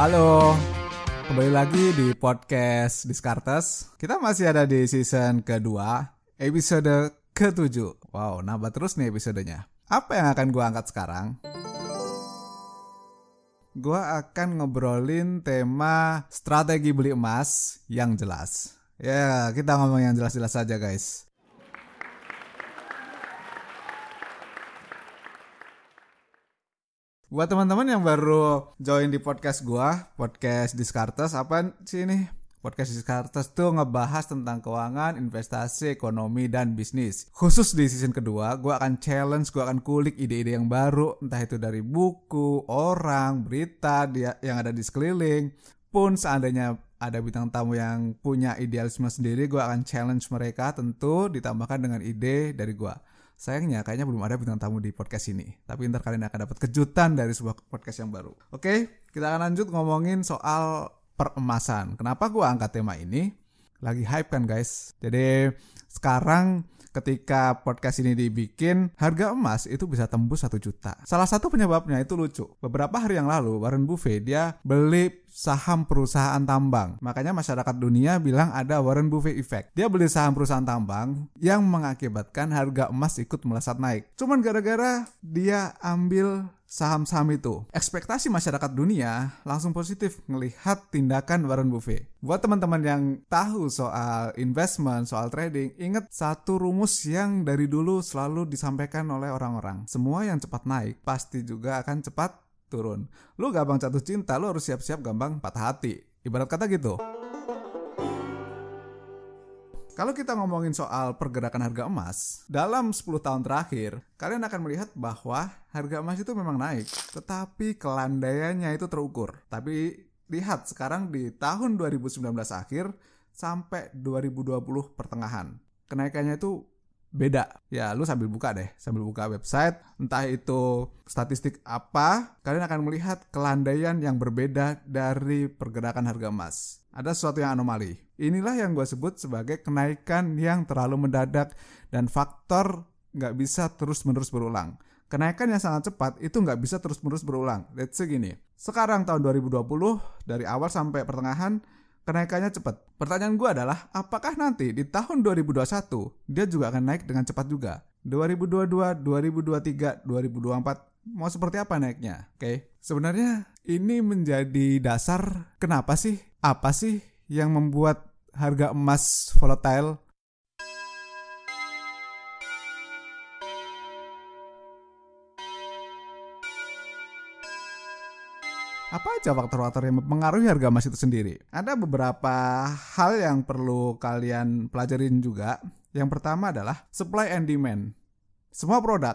Halo, kembali lagi di podcast Diskartes. Kita masih ada di season kedua, episode ke-7. Wow, nambah terus nih episodenya. Apa yang akan gue angkat sekarang? Gue akan ngobrolin tema strategi beli emas yang jelas. Ya, kita ngomong yang jelas-jelas saja guys. Buat teman-teman yang baru join di podcast gua, podcast Diskartes, apa sih ini? Podcast Diskartes tuh ngebahas tentang keuangan, investasi, ekonomi, dan bisnis. Khusus di season kedua, gua akan challenge, gua akan kulik ide-ide yang baru, entah itu dari buku, orang, berita dia yang ada di sekeliling. Pun seandainya ada bintang tamu yang punya idealisme sendiri, gua akan challenge mereka tentu ditambahkan dengan ide dari gua. Sayangnya kayaknya belum ada bintang tamu di podcast ini. Tapi ntar kalian akan dapat kejutan dari sebuah podcast yang baru. Oke, kita akan lanjut ngomongin soal peremasan. Kenapa gua angkat tema ini? Lagi hype kan guys. Jadi sekarang ketika podcast ini dibikin, harga emas itu bisa tembus 1 juta. Salah satu penyebabnya itu lucu. Beberapa hari yang lalu, Warren Buffett dia beli saham perusahaan tambang. Makanya masyarakat dunia bilang ada Warren Buffett effect. Dia beli saham perusahaan tambang yang mengakibatkan harga emas ikut melesat naik. Cuman gara-gara dia ambil saham-saham itu. Ekspektasi masyarakat dunia langsung positif melihat tindakan Warren Buffett. Buat teman-teman yang tahu soal investment, soal trading, ingat satu rumus yang dari dulu selalu disampaikan oleh orang-orang. Semua yang cepat naik pasti juga akan cepat turun. Lu gampang jatuh cinta, lu harus siap-siap gampang patah hati. Ibarat kata gitu. Kalau kita ngomongin soal pergerakan harga emas, dalam 10 tahun terakhir, kalian akan melihat bahwa harga emas itu memang naik, tetapi kelandaiannya itu terukur. Tapi lihat sekarang di tahun 2019 akhir sampai 2020 pertengahan. Kenaikannya itu beda. Ya, lu sambil buka deh, sambil buka website, entah itu statistik apa, kalian akan melihat kelandaian yang berbeda dari pergerakan harga emas. Ada sesuatu yang anomali. Inilah yang gue sebut sebagai kenaikan yang terlalu mendadak dan faktor nggak bisa terus-menerus berulang. Kenaikan yang sangat cepat itu nggak bisa terus-menerus berulang. Let's say gini, sekarang tahun 2020 dari awal sampai pertengahan kenaikannya cepat. Pertanyaan gue adalah, apakah nanti di tahun 2021 dia juga akan naik dengan cepat juga? 2022, 2023, 2024 mau seperti apa naiknya? Oke, okay. sebenarnya ini menjadi dasar kenapa sih? Apa sih yang membuat harga emas volatile? Apa aja faktor-faktor yang mempengaruhi harga emas itu sendiri? Ada beberapa hal yang perlu kalian pelajarin juga. Yang pertama adalah supply and demand. Semua produk,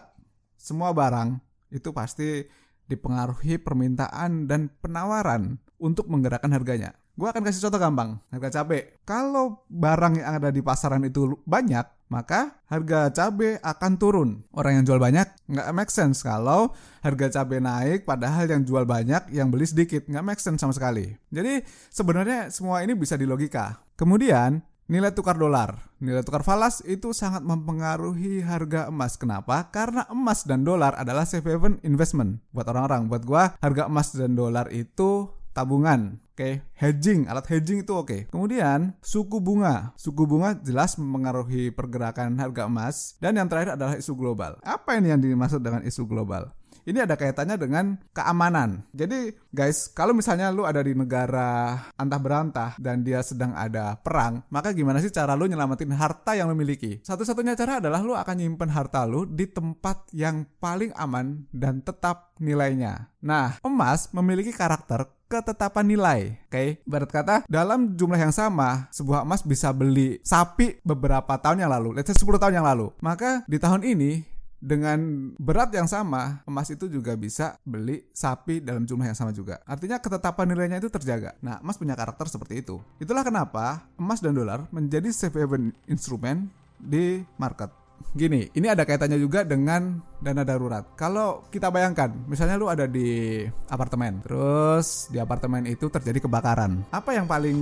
semua barang itu pasti dipengaruhi permintaan dan penawaran untuk menggerakkan harganya. Gue akan kasih contoh gampang, harga cabai. Kalau barang yang ada di pasaran itu banyak, maka harga cabai akan turun. Orang yang jual banyak nggak make sense kalau harga cabai naik padahal yang jual banyak, yang beli sedikit. Nggak make sense sama sekali. Jadi sebenarnya semua ini bisa dilogika. Kemudian Nilai tukar dolar, nilai tukar falas itu sangat mempengaruhi harga emas. Kenapa? Karena emas dan dolar adalah safe haven investment buat orang-orang. Buat gua, harga emas dan dolar itu tabungan. Oke, okay. hedging, alat hedging itu oke. Okay. Kemudian suku bunga, suku bunga jelas mempengaruhi pergerakan harga emas. Dan yang terakhir adalah isu global. Apa ini yang dimaksud dengan isu global? Ini ada kaitannya dengan keamanan. Jadi guys, kalau misalnya lu ada di negara antah berantah dan dia sedang ada perang, maka gimana sih cara lu nyelamatin harta yang lu miliki? Satu-satunya cara adalah lu akan nyimpen harta lu di tempat yang paling aman dan tetap nilainya. Nah, emas memiliki karakter ketetapan nilai. Oke, okay? Kata dalam jumlah yang sama, sebuah emas bisa beli sapi beberapa tahun yang lalu, let's say 10 tahun yang lalu. Maka di tahun ini dengan berat yang sama, emas itu juga bisa beli sapi dalam jumlah yang sama juga. Artinya ketetapan nilainya itu terjaga. Nah, emas punya karakter seperti itu. Itulah kenapa emas dan dolar menjadi safe haven instrumen di market. Gini, ini ada kaitannya juga dengan dana darurat. Kalau kita bayangkan, misalnya lu ada di apartemen, terus di apartemen itu terjadi kebakaran. Apa yang paling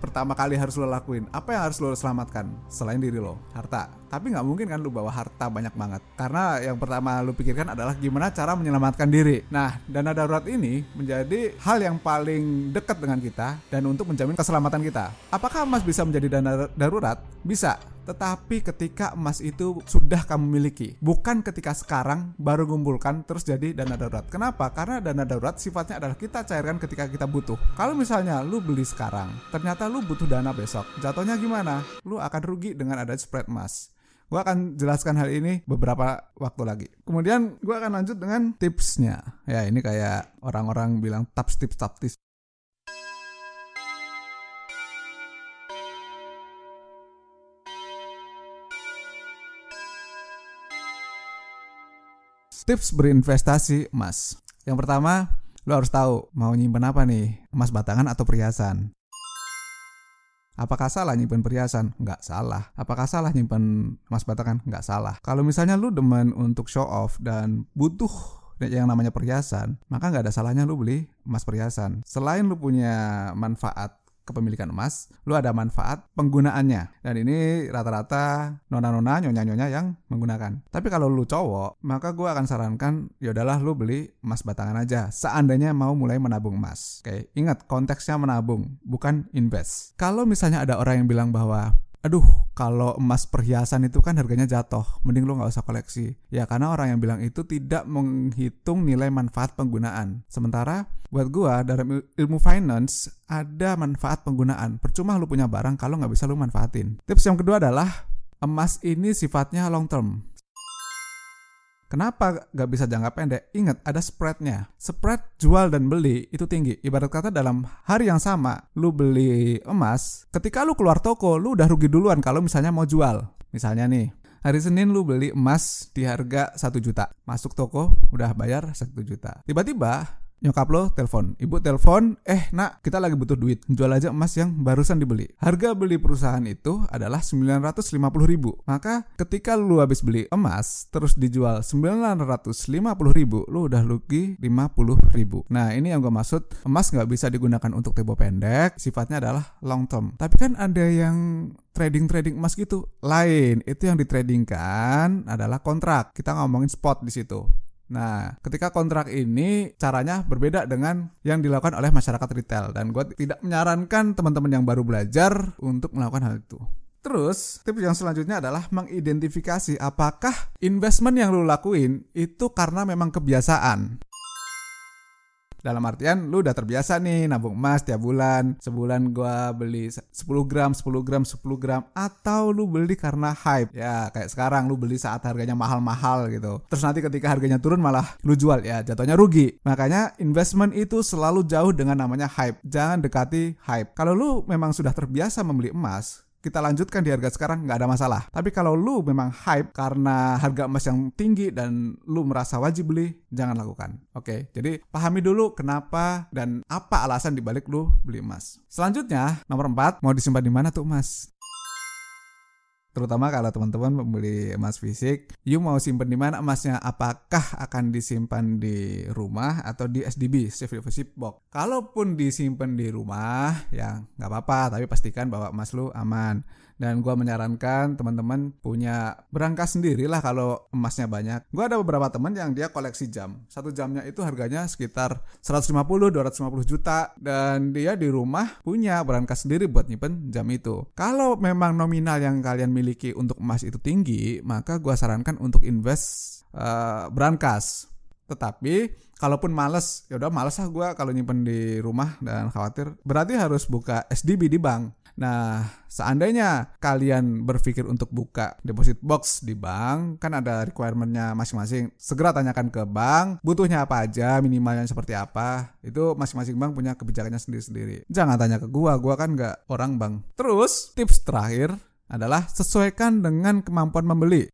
pertama kali harus lo lakuin? Apa yang harus lo selamatkan selain diri lo? Harta. Tapi nggak mungkin kan lu bawa harta banyak banget. Karena yang pertama lu pikirkan adalah gimana cara menyelamatkan diri. Nah, dana darurat ini menjadi hal yang paling dekat dengan kita dan untuk menjamin keselamatan kita. Apakah emas bisa menjadi dana darurat? Bisa tetapi ketika emas itu sudah kamu miliki, bukan ketika sekarang baru ngumpulkan terus jadi dana darurat. Kenapa? Karena dana darurat sifatnya adalah kita cairkan ketika kita butuh. Kalau misalnya lu beli sekarang, ternyata lu butuh dana besok, jatuhnya gimana? Lu akan rugi dengan ada spread emas. Gue akan jelaskan hal ini beberapa waktu lagi. Kemudian gue akan lanjut dengan tipsnya. Ya ini kayak orang-orang bilang tips tips tips tips berinvestasi emas. Yang pertama, lo harus tahu mau nyimpen apa nih, emas batangan atau perhiasan. Apakah salah nyimpen perhiasan? Nggak salah. Apakah salah nyimpen emas batangan? Nggak salah. Kalau misalnya lu demen untuk show off dan butuh yang namanya perhiasan, maka nggak ada salahnya lu beli emas perhiasan. Selain lu punya manfaat kepemilikan emas, lu ada manfaat penggunaannya. Dan ini rata-rata nona-nona, nyonya-nyonya yang menggunakan. Tapi kalau lu cowok, maka gue akan sarankan ya udahlah lu beli emas batangan aja. Seandainya mau mulai menabung emas. Oke, ingat konteksnya menabung, bukan invest. Kalau misalnya ada orang yang bilang bahwa aduh kalau emas perhiasan itu kan harganya jatuh mending lu nggak usah koleksi. Ya karena orang yang bilang itu tidak menghitung nilai manfaat penggunaan. Sementara buat gua dalam ilmu finance ada manfaat penggunaan. Percuma lu punya barang kalau nggak bisa lu manfaatin. Tips yang kedua adalah emas ini sifatnya long term Kenapa gak bisa jangka pendek? Ingat, ada spreadnya. Spread jual dan beli itu tinggi. Ibarat kata dalam hari yang sama, lu beli emas, ketika lu keluar toko, lu udah rugi duluan kalau misalnya mau jual. Misalnya nih, hari Senin lu beli emas di harga 1 juta. Masuk toko, udah bayar 1 juta. Tiba-tiba nyokap lo telepon. Ibu telepon eh nak kita lagi butuh duit. Jual aja emas yang barusan dibeli. Harga beli perusahaan itu adalah 950 ribu maka ketika lu habis beli emas terus dijual 950 ribu lu udah rugi 50 ribu nah ini yang gue maksud. Emas nggak bisa digunakan untuk tempo pendek sifatnya adalah long term. Tapi kan ada yang trading-trading emas gitu. Lain itu yang ditradingkan adalah kontrak. Kita ngomongin spot di situ Nah, ketika kontrak ini caranya berbeda dengan yang dilakukan oleh masyarakat retail dan gue tidak menyarankan teman-teman yang baru belajar untuk melakukan hal itu. Terus, tips yang selanjutnya adalah mengidentifikasi apakah investment yang lo lakuin itu karena memang kebiasaan. Dalam artian lu udah terbiasa nih nabung emas tiap bulan. Sebulan gua beli 10 gram, 10 gram, 10 gram atau lu beli karena hype. Ya, kayak sekarang lu beli saat harganya mahal-mahal gitu. Terus nanti ketika harganya turun malah lu jual ya, jatuhnya rugi. Makanya investment itu selalu jauh dengan namanya hype. Jangan dekati hype. Kalau lu memang sudah terbiasa membeli emas, kita lanjutkan di harga sekarang nggak ada masalah. Tapi kalau lu memang hype karena harga emas yang tinggi dan lu merasa wajib beli, jangan lakukan. Oke, jadi pahami dulu kenapa dan apa alasan dibalik lu beli emas. Selanjutnya, nomor 4, mau disimpan di mana tuh emas? Terutama kalau teman-teman membeli emas fisik, you mau simpan di mana emasnya? Apakah akan disimpan di rumah atau di SDB, safe deposit box? Kalaupun disimpan di rumah, ya nggak apa-apa, tapi pastikan bahwa emas lu aman dan gue menyarankan teman-teman punya berangkas sendiri lah kalau emasnya banyak. Gue ada beberapa teman yang dia koleksi jam. Satu jamnya itu harganya sekitar 150-250 juta dan dia di rumah punya berangkas sendiri buat nyimpen jam itu. Kalau memang nominal yang kalian miliki untuk emas itu tinggi, maka gue sarankan untuk invest uh, berangkas. Tetapi kalaupun males, ya udah males lah gue kalau nyimpen di rumah dan khawatir, berarti harus buka SDB di bank. Nah, seandainya kalian berpikir untuk buka deposit box di bank, kan ada requirementnya masing-masing. Segera tanyakan ke bank, butuhnya apa aja, minimalnya seperti apa. Itu masing-masing bank punya kebijakannya sendiri-sendiri. Jangan tanya ke gua, gua kan nggak orang bank. Terus, tips terakhir adalah sesuaikan dengan kemampuan membeli.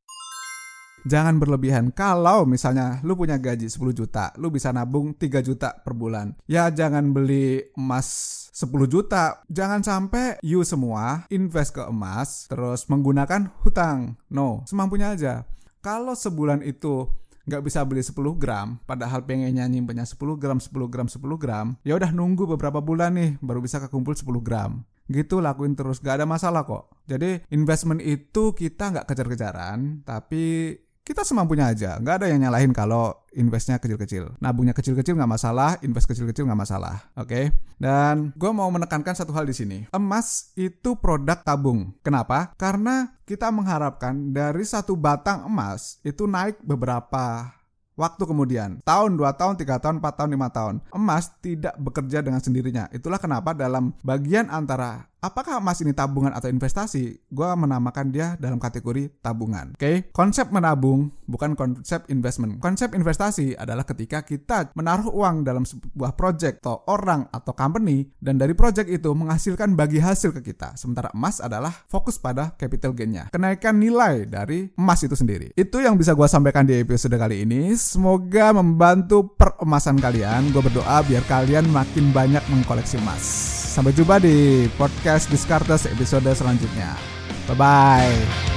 Jangan berlebihan. Kalau misalnya lu punya gaji 10 juta, lu bisa nabung 3 juta per bulan. Ya jangan beli emas 10 juta. Jangan sampai you semua invest ke emas terus menggunakan hutang. No, semampunya aja. Kalau sebulan itu nggak bisa beli 10 gram padahal pengennya nyimpennya 10 gram 10 gram 10 gram ya udah nunggu beberapa bulan nih baru bisa kekumpul 10 gram gitu lakuin terus gak ada masalah kok jadi investment itu kita nggak kejar-kejaran tapi kita semampunya aja nggak ada yang nyalahin kalau investnya kecil-kecil. Nabungnya kecil-kecil nggak masalah invest kecil-kecil nggak masalah oke? Okay? dan gue mau menekankan satu hal di sini. Emas itu produk tabung. Kenapa? Karena kita mengharapkan dari satu batang emas itu naik beberapa Waktu kemudian, tahun, 2 tahun, 3 tahun, 4 tahun, 5 tahun, emas tidak bekerja dengan sendirinya. Itulah kenapa dalam bagian antara apakah emas ini tabungan atau investasi, gue menamakan dia dalam kategori tabungan. Oke, okay? konsep menabung bukan konsep investment. Konsep investasi adalah ketika kita menaruh uang dalam sebuah project atau orang atau company dan dari project itu menghasilkan bagi hasil ke kita. Sementara emas adalah fokus pada capital gainnya, kenaikan nilai dari emas itu sendiri. Itu yang bisa gue sampaikan di episode kali ini. Semoga membantu peremasan kalian. Gue berdoa biar kalian makin banyak mengkoleksi emas. Sampai jumpa di podcast Discartes episode selanjutnya. Bye-bye.